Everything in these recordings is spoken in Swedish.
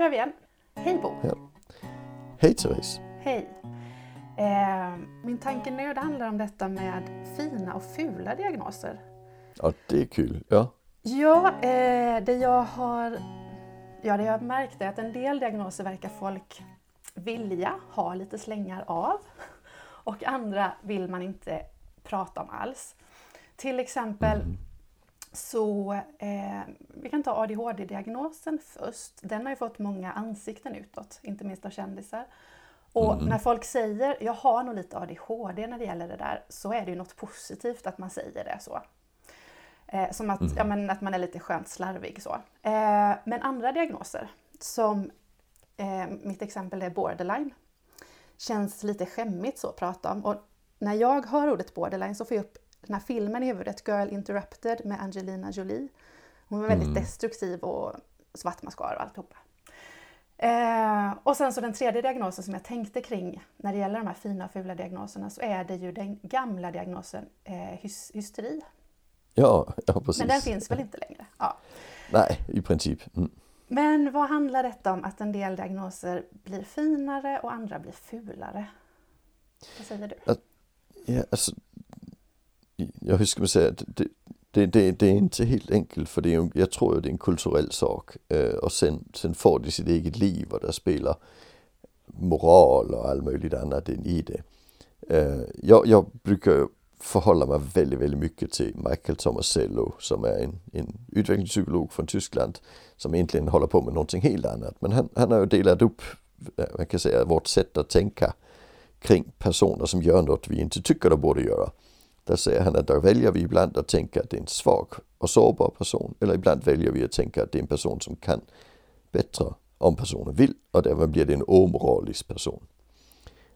kör vi igen. Hej Bo! Ja. Hej Therese! Hej! Eh, min tanke nu det handlar om detta med fina och fula diagnoser. Ja, det är kul. Ja. Ja, eh, det jag har ja, det jag märkt är att en del diagnoser verkar folk vilja ha lite slängar av och andra vill man inte prata om alls. Till exempel mm. Så, eh, vi kan ta ADHD-diagnosen först. Den har ju fått många ansikten utåt, inte minst av kändisar. Och mm. när folk säger jag har nog lite ADHD när det gäller det där, så är det ju något positivt att man säger det så. Eh, som att, mm. ja, men, att man är lite skönt slarvig så. Eh, men andra diagnoser, som eh, mitt exempel är borderline, känns lite skämmigt så att prata om. Och när jag hör ordet borderline så får jag upp den här filmen i huvudet, Girl Interrupted med Angelina Jolie. Hon var väldigt mm. destruktiv och svart mascara och alltihopa. Eh, och sen så den tredje diagnosen som jag tänkte kring när det gäller de här fina och fula diagnoserna så är det ju den gamla diagnosen eh, hys hysteri. Ja, ja precis. Men den finns väl inte längre? Ja. Nej, i princip. Mm. Men vad handlar detta om att en del diagnoser blir finare och andra blir fulare? Vad säger du? Att, ja, alltså, jag hur ska man säga? Det, det, det, det är inte helt enkelt för det är, jag tror ju det är en kulturell sak. Eh, øh, och sen, sen får de sitt eget liv och där spelar moral och allt möjligt annat in i det. Øh, eh, jag, jag brukar förhålla mig väldigt, väldigt mycket till Michael Tomasello som är en, en utvecklingspsykolog från Tyskland som egentligen håller på med någonting helt annat. Men han, han har ju delat upp, man kan säga, vårt sätt att tänka kring personer som gör något vi inte tycker de borde göra. Där säger han att där väljer vi ibland att tänka att det är en svag och sårbar person eller ibland väljer vi att tänka att det är en person som kan bättre om personen vill och därmed blir det en omoralisk person.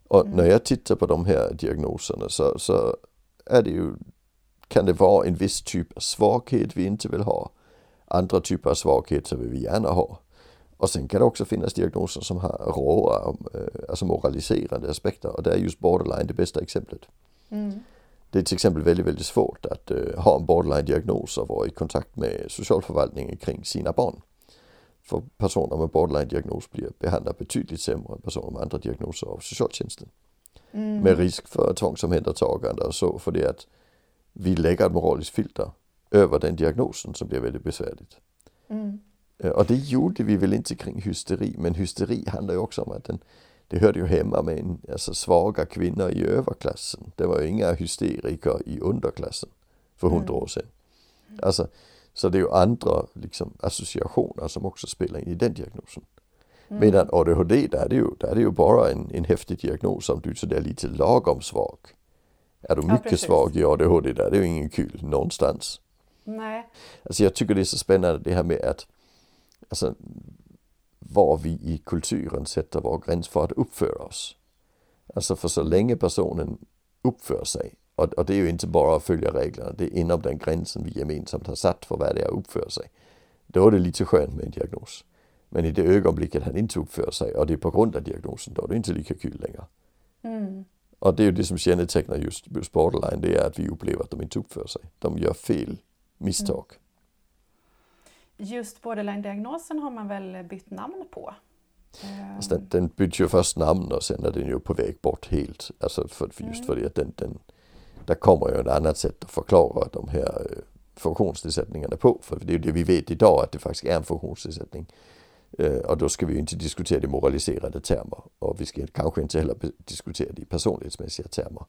Och mm. när jag tittar på de här diagnoserna så, så är det ju, kan det vara en viss typ av svaghet vi inte vill ha. Andra typer av svaghet så vill vi gärna ha. Och sen kan det också finnas diagnoser som har råa, eh, alltså moraliserande aspekter och där är just borderline det bästa exemplet. Mm. Det är till exempel väldigt, väldigt svårt att uh, ha en borderline-diagnos och vara i kontakt med socialförvaltningen kring sina barn. För personer med borderline-diagnos blir behandlade betydligt sämre än personer med andra diagnoser av socialtjänsten. Mm. Med risk för tvångsomhändertagande och så för det att vi lägger ett moraliskt filter över den diagnosen som blir väldigt besvärligt. Mm. Eh, och det gjorde vi väl inte kring hysteri, men hysteri handlar ju också om att den, det hörde ju hemma med en, alltså svaga kvinnor i överklassen. Det var ju inga hysteriker i underklassen för hundra mm. år sedan. Alltså, så det är ju andra liksom, associationer som också spelar in i den diagnosen. Mm. Medan ADHD, där är det ju, där är det ju bara en, en häftig diagnos om du är sådär lite lagom svag. Är du mycket ja, svag i ADHD, där är det ju ingen kul någonstans. Nej. Alltså jag tycker det är så spännande det här med att alltså, var vi i kulturen sätter vår gräns för att uppföra oss. Alltså för så länge personen uppför sig, och, och det är ju inte bara att följa reglerna, det är inom den gränsen vi gemensamt har satt för vad det är att uppföra sig. Då är det lite skönt med en diagnos. Men i det ögonblicket han inte uppför sig och det är på grund av diagnosen, då är det inte lika kul längre. Mm. Och det är ju det som kännetecknar just, just borderline, det är att vi upplever att de inte uppför sig. De gör fel misstag. Mm. Just borderline-diagnosen har man väl bytt namn på? Alltså den, den bytte ju först namn och sen är den ju på väg bort helt. Alltså för, för just mm. för att den, den, där kommer ju ett annat sätt att förklara de här øh, funktionsnedsättningarna på. För det är ju det vi vet idag att det faktiskt är en funktionsnedsättning. Øh, och då ska vi ju inte diskutera det i moraliserade termer och vi ska kanske inte heller diskutera det i personlighetsmässiga termer.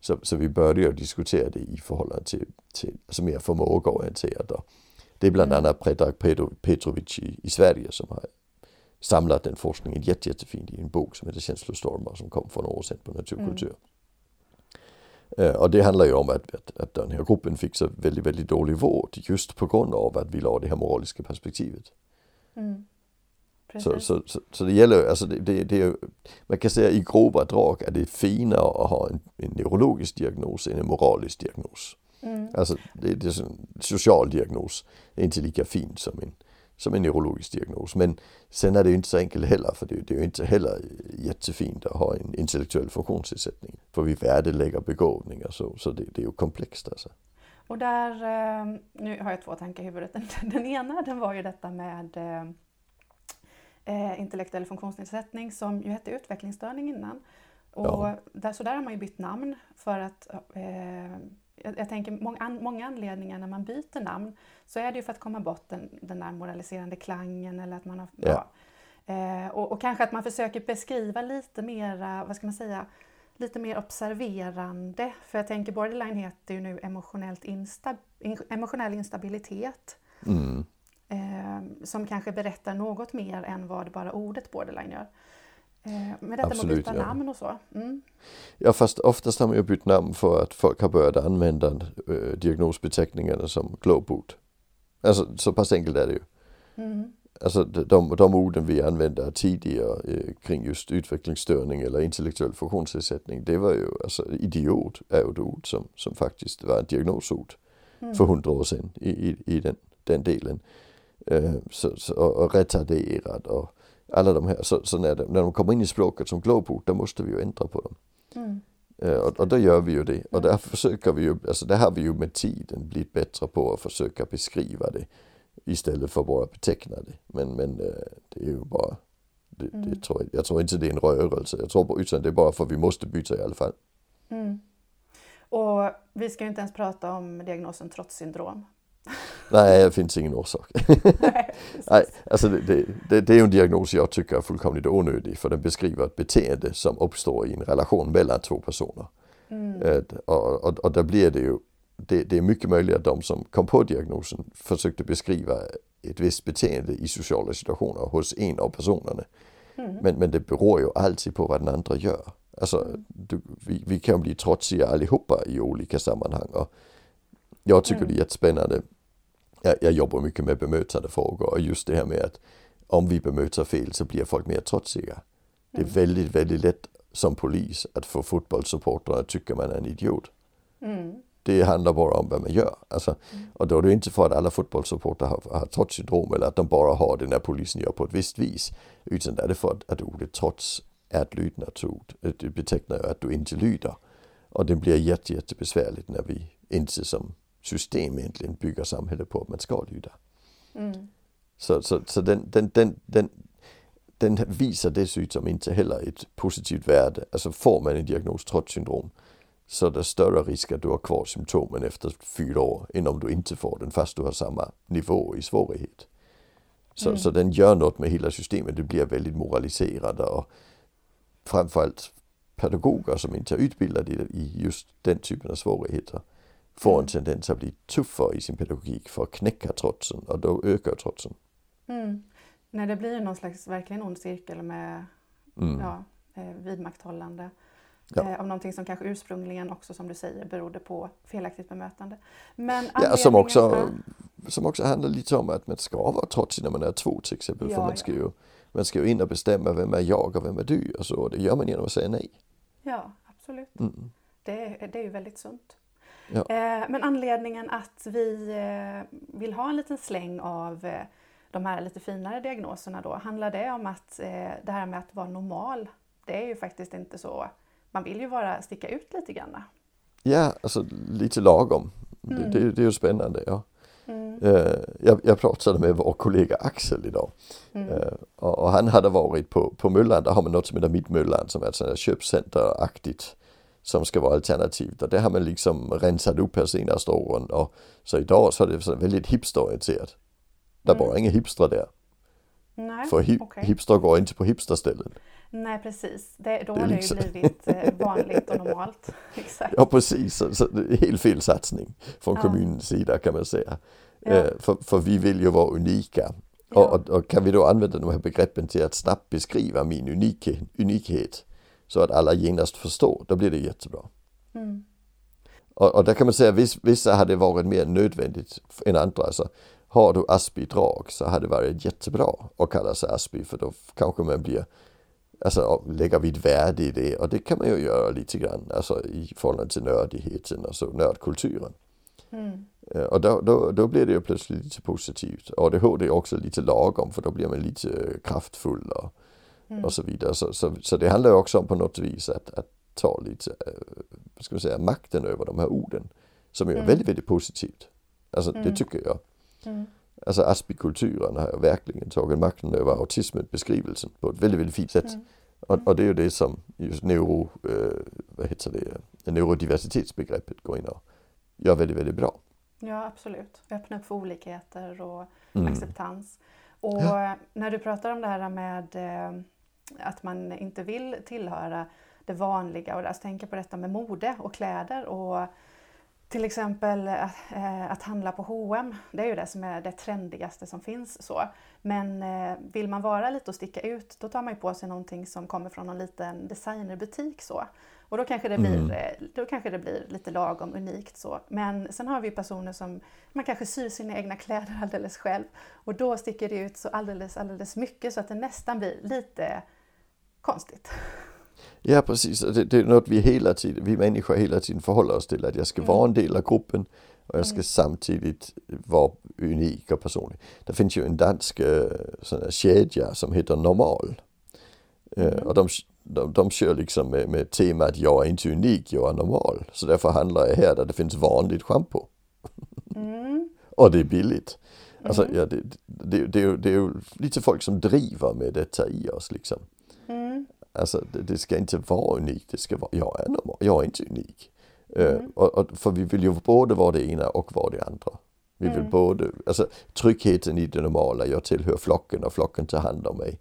Så, så vi började ju diskutera det i förhållande till, till alltså mer förmågeorienterat. Det är bland annat Predrag Petrovic i, i, Sverige som har samlat den forskningen jätte, jättefint i en bok som heter Känslostormar som kom för några år sedan på Naturkultur. Mm. Och det handlar ju om att, att, att den här gruppen fick så väldigt, väldigt dålig vård just på grund av att vi la det här moraliska perspektivet. Mm. Så, så, så, så, det gäller alltså det, det, det, man kan säga i grova drag är det finare att ha en, en neurologisk diagnos än en moralisk diagnos. Mm. Alltså det, det är en social diagnos, det är inte lika fint som en, som en neurologisk diagnos. Men sen är det ju inte så enkelt heller, för det, det är ju inte heller jättefint att ha en intellektuell funktionsnedsättning. För vi värdelägger begåvningar så, så det, det är ju komplext alltså. Och där, eh, nu har jag två tankar i huvudet. Den, ena den var ju detta med eh, eh, intellektuell funktionsnedsättning som ju hette utvecklingsstörning innan. Och Ja. där, så där har man ju bytt namn för att eh, jag, jag tänker många, många anledningar när man byter namn så är det ju för att komma bort den, den där moraliserande klangen eller att man har... Ja. Eh, och, och kanske att man försöker beskriva lite mera, vad ska man säga, lite mer observerande. För jag tänker borderline heter ju nu emotionellt insta, in, emotionell instabilitet. Mm. Eh, som kanske berättar något mer än vad bara ordet borderline gör. Eh, med detta med att Absolut, byta ja. namn och så. Mm. Ja fast oftast har man ju bytt namn för att folk har börjat använda äh, diagnosbeteckningarna som globot. Alltså så pass enkelt är det ju. Mm. Alltså de, de, de orden vi använde tidigare eh, kring just utvecklingsstörning eller intellektuell funktionsnedsättning det var ju, alltså idiot är ju ett ord som, som faktiskt var ett diagnosord Mm. för hundra år sedan i, i, i den, den delen. Eh, så, så, och, och retarderad och alla de här, så, så när, de, när de kommer in i språket som globot då måste vi ju ändra på dem. Mm. Eh, och, och då gör vi ju det. Och där försöker vi ju, alltså där har vi ju med tiden blivit bättre på att försöka beskriva det istället för bara beteckna det. Men, men eh, det är ju bara, det, det Mm. tror jag, jag tror inte det är en rörelse. Jag tror utan det är bara för att vi måste byta i alla fall. Mm. Och vi ska ju inte ens prata om diagnosen trotssyndrom. Nej, det finns ingen orsak. Nej, alltså det, det, det, är ju en diagnos jag tycker är fullkomligt onödig för den beskriver ett beteende som uppstår i en relation mellan två personer. Mm. Eh, och, och, och där blir det ju, det, det är mycket möjligt att de som kom på diagnosen försökte beskriva ett visst beteende i sociala situationer hos en av personerna. Mm. Men, men det beror ju alltid på vad den andra gör. Alltså, du, vi, vi kan bli trotsiga allihopa i olika sammanhang. Och jag tycker Mm. det är jättespännande. Jag, jag jobbar mycket med bemötande frågor och just det här med att om vi bemöter fel så blir folk mer trotsiga. Det är Mm. väldigt, väldigt lätt som polis att få fotbollssupportrar att tycka man är en idiot. Mm. Det handlar bara om vad man gör. Alltså, och då är det inte för att alla fotbollssupportrar har, har trotssyndrom eller att de bara har det när polisen gör på ett visst vis. Utan det är för att, att ordet trots är ett lydnadsord. Det betecknar ju att du inte lyder. Och det blir jätte, jättebesvärligt när vi inte som system egentligen bygger samhället på att man ska lyda. Mm. Så, så, så den, den, den, den, den visar dessutom inte heller ett positivt värde. Alltså får man en diagnos trotssyndrom så är det större risk att du har kvar symptomen efter fyra år än om du inte får den fast du har samma nivå i svårighet. Så, Mm. så den gör något med hela systemet. Det blir väldigt moraliserande och framförallt pedagoger som inte är utbildade i, i just den typen av svårigheter får en tendens att bli tuffare i sin pedagogik för att knäcka trotsen och då ökar trotsen. Mm. Nej, det blir ju någon slags verkligen ond cirkel med Mm. ja, eh, vidmakthållande Ja. eh, av någonting som kanske ursprungligen också som du säger berodde på felaktigt bemötande. Men Ja, som också, anledningen- som också handlar lite om att man ska vara trotsig när man är två till exempel. Ja, för man ska, ju, man ska ju in och bestämma vem är jag och vem är du och så. Och det gör man genom att säga nej. Ja, absolut. Mm. Det, det är ju väldigt sunt. Ja. Eh, men anledningen att vi eh, vill ha en liten släng av eh, de här lite finare diagnoserna då, handlar det om att det här med att vara normal, det är ju faktiskt inte så. Man vill ju vara, sticka ut lite grann. Ja, alltså lite lagom. Det, Mm. det, det är ju spännande. Ja. Mm, jag, jag pratade med vår kollega Axel idag. mm, och, och han hade varit på, på Möllan, där har man något som heter Mittmöllan som är ett sånt köpcenteraktigt som ska vara alternativt. Och det har man liksom rensat upp här senaste åren. Och så idag så är det väldigt hipsterorienterat. Det Mm. bara inga hipstrar där. Nej, För hi- okej. hipstrar går inte på hipsterställen. Nej, precis. Det, då Det har det liksom- ju blivit eh, vanligt och normalt. Exakt. Ja precis, så, så helt fel satsning från Ja. kommunens sida kan man säga. Ja. Eh, för, för vi vill ju vara unika. Ja. Och, och, och kan vi då använda de här begreppen till att snabbt beskriva min unike, unikhet så att alla genast förstår, då blir det jättebra. Mm, Och, och där kan man säga att viss, vissa hade varit mer nödvändigt än andra. Alltså, har du Aspi-drag så hade det varit jättebra att kalla sig Aspi för då kanske man blir Alltså lägger vi ett värde i det och det kan man ju göra lite grann alltså, i förhållande till nördigheten och så nördkulturen. mm, Eh, Och då, då, då blir det ju plötsligt lite positivt. ADHD är också lite lagom för då blir man lite kraftfull och, mm. och så vidare. Så, så, så det handlar också om på något vis att, att ta lite, eh, vad ska man säga, makten över de här orden. Som är Mm. väldigt, väldigt positivt. Alltså det Mm. tycker jag. Mm. Alltså Aspikulturen har verkligen tagit makten över autismbeskrivelsen på ett väldigt, väldigt fint sätt. Mm. Och, och, det är ju det som just neuro, eh, vad heter det, neurodiversitetsbegreppet går in och gör väldigt, väldigt bra. Ja, absolut. Öppna upp för olikheter och mm. acceptans. Och ja. när du pratar om det här med eh, att man inte vill tillhöra det vanliga. Och alltså tänka på detta med mode och kläder och till exempel att, eh, att handla på H&M, det är ju det som är det trendigaste som finns. så. Men eh, vill man vara lite och sticka ut, då tar man ju på sig någonting som kommer från någon liten designerbutik. så. Och då kanske, det blir, mm. Då kanske det blir lite lagom unikt. så. Men sen har vi personer som man kanske syr sina egna kläder alldeles själv. Och då sticker det ut så alldeles, alldeles mycket så att det nästan blir lite konstigt. Ja precis, det, det är något vi hela tiden, vi människor hela tiden förhåller oss till. Att jag ska mm. vara en del av gruppen och jag ska mm. samtidigt vara unik och personlig. Det finns ju en dansk uh, sån kedja som heter Normal. Uh, och de, de, de kör liksom med, med temat jag är inte unik, jag är normal. Så därför handlar jag här där det finns vanligt schampo. Mm. och det är billigt. Alltså, mm. ja, det, det, det, det, är ju lite folk som driver med detta i oss liksom. Alltså det, det, ska inte vara unikt, det ska vara, jag är normal, jag är inte unik. Eh, mm. Uh, och, och, för vi vill ju både vara det ena och vara det andra. Vi vill mm. både, alltså tryggheten i det normala, jag tillhör flocken och flocken tar hand om mig.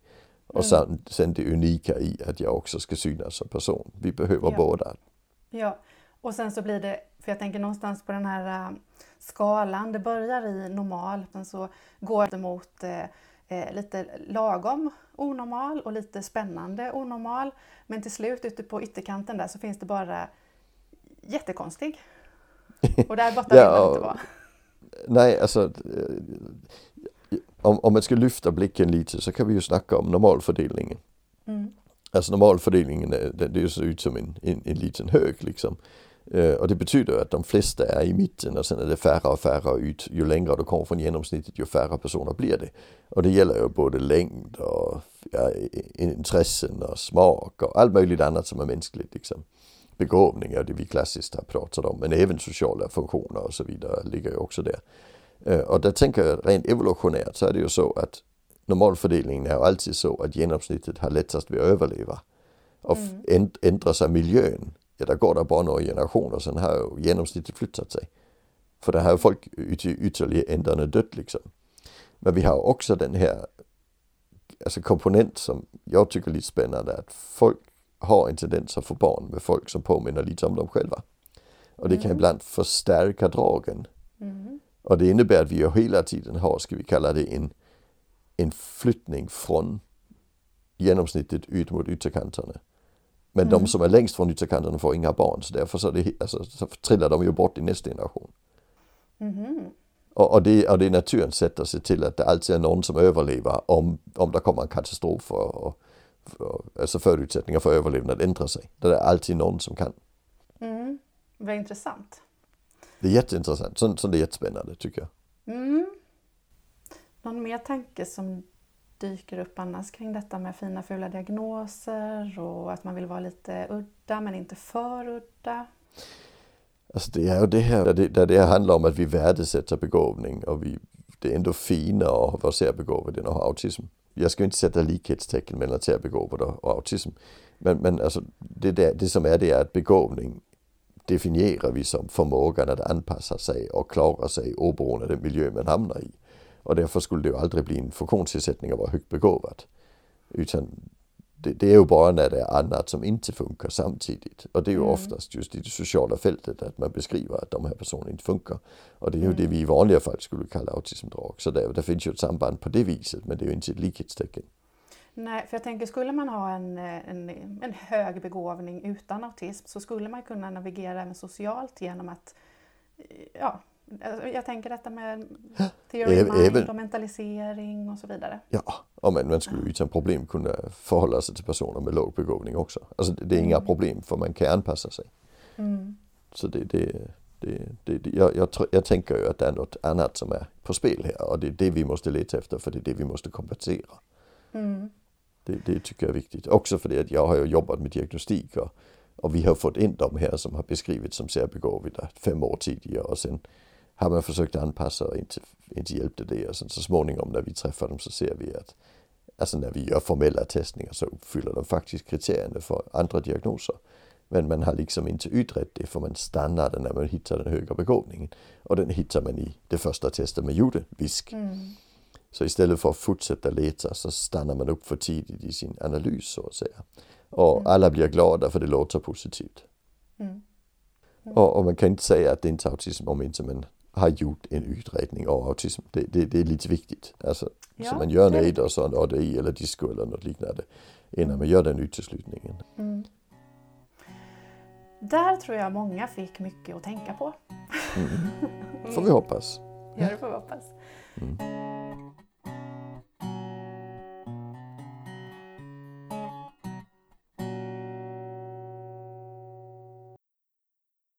Och sen, mm. sen det unika i att jag också ska synas som person. Vi behöver ja. båda. Ja, och sen så blir det, för jag tänker någonstans på den här uh, skalan, det börjar i normal, men så går det mot uh, eh, lite lagom onormal och lite spännande onormal. Men till slut ute på ytterkanten där så finns det bara jättekonstig. Och där borta vill man inte vara. Nej, alltså eh, om, om man ska lyfta blicken lite så kan vi ju snacka om normalfördelningen. Mm. Alltså normalfördelningen, det, det ser ut som en, en, en liten hög liksom. Uh, och det betyder att de flesta är i mitten och sen är det färre och färre ut. Ju längre du kommer från genomsnittet ju färre personer blir det. Och det gäller ju både längd och ja, intressen och smak och allt möjligt annat som är mänskligt. Liksom. Begåvning är det vi klassiskt har pratat om men även sociala funktioner och så vidare ligger ju också där. Uh, och där tänker jag rent evolutionärt så är det ju så att normalfördelningen är ju alltid så att genomsnittet har lättast att överleva. Och mm. ändrar sig miljön ja där går det bara några generationer sen har genomsnittet flyttat sig. För det har folk ut i ytterligare ändarna dött liksom. Men vi har också den här alltså komponent som jag tycker är lite spännande att folk har en tendens att få barn med folk som påminner lite om dem själva. Och det kan mm. ibland förstärka dragen. Mm. Och det innebär att vi hela tiden har, ska vi kalla det en, en flyttning från genomsnittet ut mot ytterkanterna. Men mm. de som är längst från ytterkanten får inga barn så därför så, det, alltså, så trillar de ju bort i nästa generation. Mm. Och, och, det, och det är naturens sätt att se till att det alltid är någon som överlever om, om det kommer en katastrof och, och, och alltså förutsättningar för överlevnad ändrar sig. Det är alltid någon som kan. Mm. Vad intressant. Det är jätteintressant, så, så det är jättespännande tycker jag. Mm. Någon mer tanke som dyker upp annars kring detta med fina fula diagnoser och att man vill vara lite udda men inte för udda? Alltså det är ju det här där det, där det handlar om att vi värdesätter begåvning och vi, det är ändå finare att vara särbegåvad än att ha autism. Jag ska inte sätta likhetstecken mellan särbegåvad och autism. Men, men alltså det, där, det som är det är att begåvning definierar vi som förmågan att anpassa sig och klara sig oberoende av den miljö man hamnar i. Och därför skulle det ju aldrig bli en funktionsnedsättning att vara högt begåvad. Utan det, det, är ju bara när det är annat som inte funkar samtidigt. Och det är ju mm. oftast just i det sociala fältet att man beskriver att de här personerna inte funkar. Och det är ju mm. det vi i vanliga fall skulle kalla autismdrag. Så det, det finns ju ett samband på det viset men det är ju inte ett likhetstecken. Nej, för jag tänker skulle man ha en, en, en hög begåvning utan autism så skulle man kunna navigera även socialt genom att ja, jag tänker detta med theory of mind och mentalisering och så vidare. Ja, men man skulle utan problem kunna förhålla sig till personer med låg begåvning också. Alltså det är mm. inga problem för man kan anpassa sig. Mm. Så det, det, det, det, jag, jag, jag tänker ju att det är något annat som är på spel här och det är det vi måste leta efter för det är det vi måste kompensera. Mm. Det, det tycker jag är viktigt. Också för det att jag har ju jobbat med diagnostik och, och vi har fått in de här som har beskrivits som särbegåvade fem år tidigare och sen har man försökt anpassa och inte, inte hjälpte det. Och sen så småningom när vi träffar dem så ser vi att alltså när vi gör formella testningar så uppfyller de faktiskt kriterierna för andra diagnoser. Men man har liksom inte utrett det för man stannar när man hittar den högre begåvningen. Och den hittar man i det första testet man gjorde, VISK. Mm. Så istället för att fortsätta leta så stannar man upp för tidigt i sin analys så att säga. Och Mm. alla blir glada för det låter positivt. Mm. Och, och man kan inte säga att det inte är autism om inte man har gjort en utredning av autism. Det, det, det är lite viktigt. Alltså, Ja, så man gör en AID och så en ADI eller disco eller något liknande innan man gör den uteslutningen. Mm. Där tror jag många fick mycket att tänka på. Mm. Får vi hoppas. Ja, det får vi hoppas. Mm.